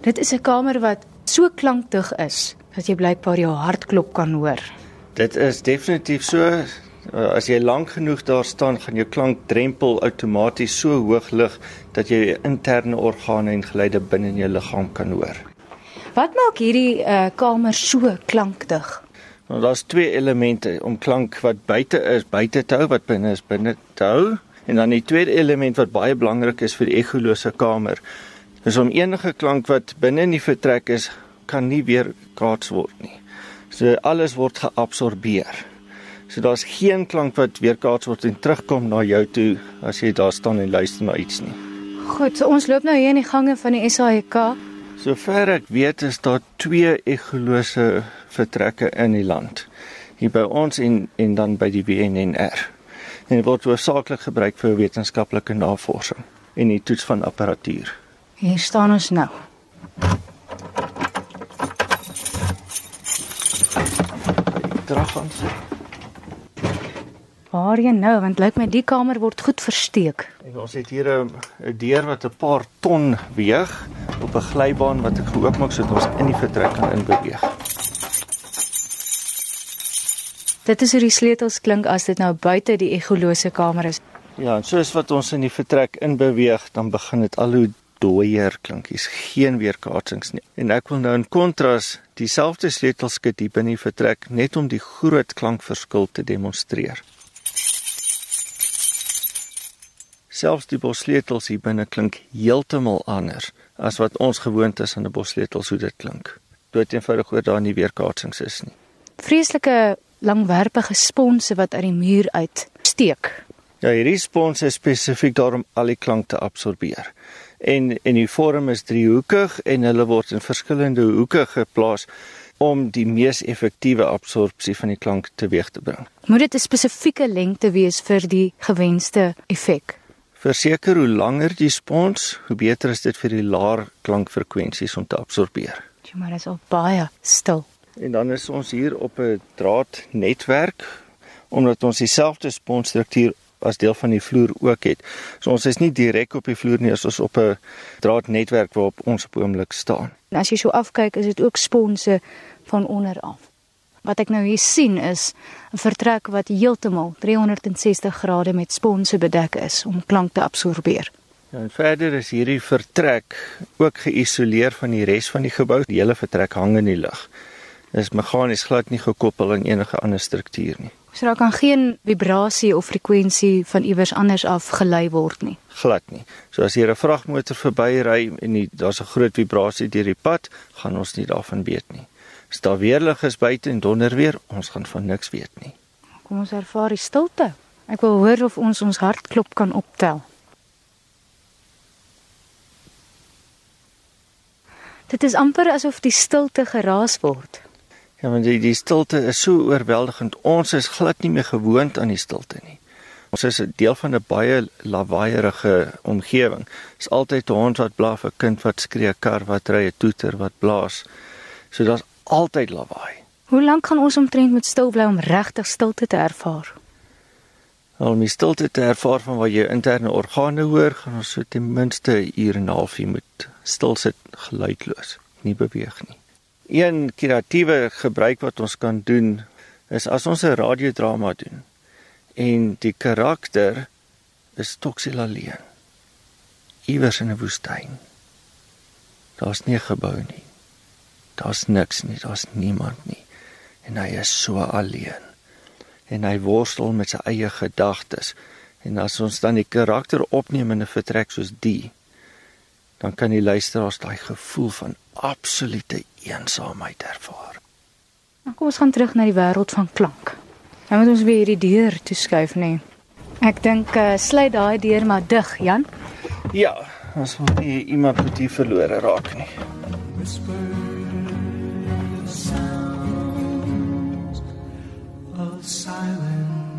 Dit is 'n kamer wat so klankdig is dat jy blykbaar jou hartklop kan hoor. Dit is definitief so. Uh, As jy lank genoeg daar staan, gaan jou klankdrempel outomaties so hoog lig dat jy jou interne organe en geluide binne in jou liggaam kan hoor. Wat maak hierdie uh, kamer so klankdig? Nou daar's twee elemente om klank wat buite is, buite te hou, wat binne is, binne te hou. En dan die tweede element wat baie belangrik is vir die ekholose kamer, is om enige klank wat binne in die vertrek is, kan nie weer kaats word nie. So alles word geabsorbeer. So daar's geen klank wat weer kaats word en terugkom na jou toe as jy daar staan en luister na iets nie. Goed, so ons loop nou hier in die gange van die SAIK. Sover ek weet is daar twee ekholose vertrekke in die land. Hier by ons en en dan by die WNNR. En dit word hoofsaaklik gebruik vir wetenskaplike navorsing en die toets van apparatuur. Hier staan ons nou. Drag aan. Waarheen nou? Want lyk my die kamer word goed versteek. En ons het hier 'n 'n deur wat 'n paar ton weeg op 'n glybaan wat ek geoopmaak sodat ons in die vertrek kan inbeweeg. Dit is hoe die sleutels klink as dit nou buite die egolose kamer is. Ja, en soos wat ons in die vertrek inbeweeg, dan begin dit al hoe dooier klink. Hier's geen weerkaatsings nie. En ek wil nou in kontras dieselfde sleutelskit hier binne die vertrek net om die groot klankverskil te demonstreer. Selfs die bossleutels hier binne klink heeltemal anders as wat ons gewoond is aan 'n bossleutel hoe dit klink. Dood eenvoudig oor daar nie weerkaatsings is nie. Vreeslike langwerpige sponse wat uit die muur uit steek. Ja, hierdie spons is spesifiek daarom al die klank te absorbeer. En en die vorm is driehoekig en hulle word in verskillende hoeke geplaas om die mees effektiewe absorpsie van die klank teweeg te bring. Moet dit 'n spesifieke lengte wees vir die gewenste effek? Verseker hoe langer die spons, hoe beter is dit vir die laer klankfrekwensies om te absorbeer. Ja, maar dit is al baie stil. En dan is ons hier op 'n draadnetwerk omdat ons dieselfde sponsstruktuur as deel van die vloer ook het. So ons is nie direk op die vloer nie, ons is op 'n draadnetwerk waarop ons op oomblik staan. En as jy so afkyk, is dit ook sponse van onder af. Wat ek nou hier sien is 'n vertrek wat heeltemal 360 grade met sponse bedek is om klank te absorbeer. Ja, en verder is hierdie vertrek ook geïsoleer van die res van die gebou. Die hele vertrek hang in die lug. Dit is meganies glad nie gekoppel aan enige ander struktuur nie. So daar kan geen vibrasie of frekwensie van iewers anders af gelei word nie. Glad nie. So as hier 'n vragmotor verbyry en die, daar's 'n groot vibrasie deur die pad, gaan ons nie daarvan weet nie. As daar weerlig is buite en donder weer, ons gaan van niks weet nie. Kom ons ervaar die stilte. Ek wil hoor of ons ons hartklop kan optel. Dit is amper asof die stilte geraas word. Ja, want die, die stilte is so oorweldigend. Ons is glad nie meer gewoond aan die stilte nie. Ons is 'n deel van 'n baie lawaaierige omgewing. Dis altyd 'n hond wat blaf, 'n kind wat skree, 'n kar wat ry, 'n toeter wat blaas. So daar's altyd lawaai. Hoe lank gaan ons omtrent met stil bly om regtig stilte te ervaar? Al om die stilte te ervaar van wat jou interne organe hoor, gaan ons so ten minste 'n uur en 'n half hier moet stil sit geluidloos, nie beweeg nie. Een kreatiewe gebruik wat ons kan doen is as ons 'n radiodrama doen en die karakter is toksiel alleen. Iewers in 'n woestyn. Daar's nie 'n gebou nie. Daar's niks nie, daar's niemand nie. En hy is so alleen. En hy worstel met sy eie gedagtes. En as ons dan die karakter opneem in 'n vertrek soos die, dan kan die luisteraars daai gevoel van absolute eensaamheid ervaar. Nou kom ons gaan terug na die wêreld van klank. Nou moet ons weer hierdie deur toeskuif nê. Nee. Ek dink uh, sluit daai deur maar dig, Jan. Ja, ons wil nie iemand met hier verlore raak nie. whispered sounds of silence.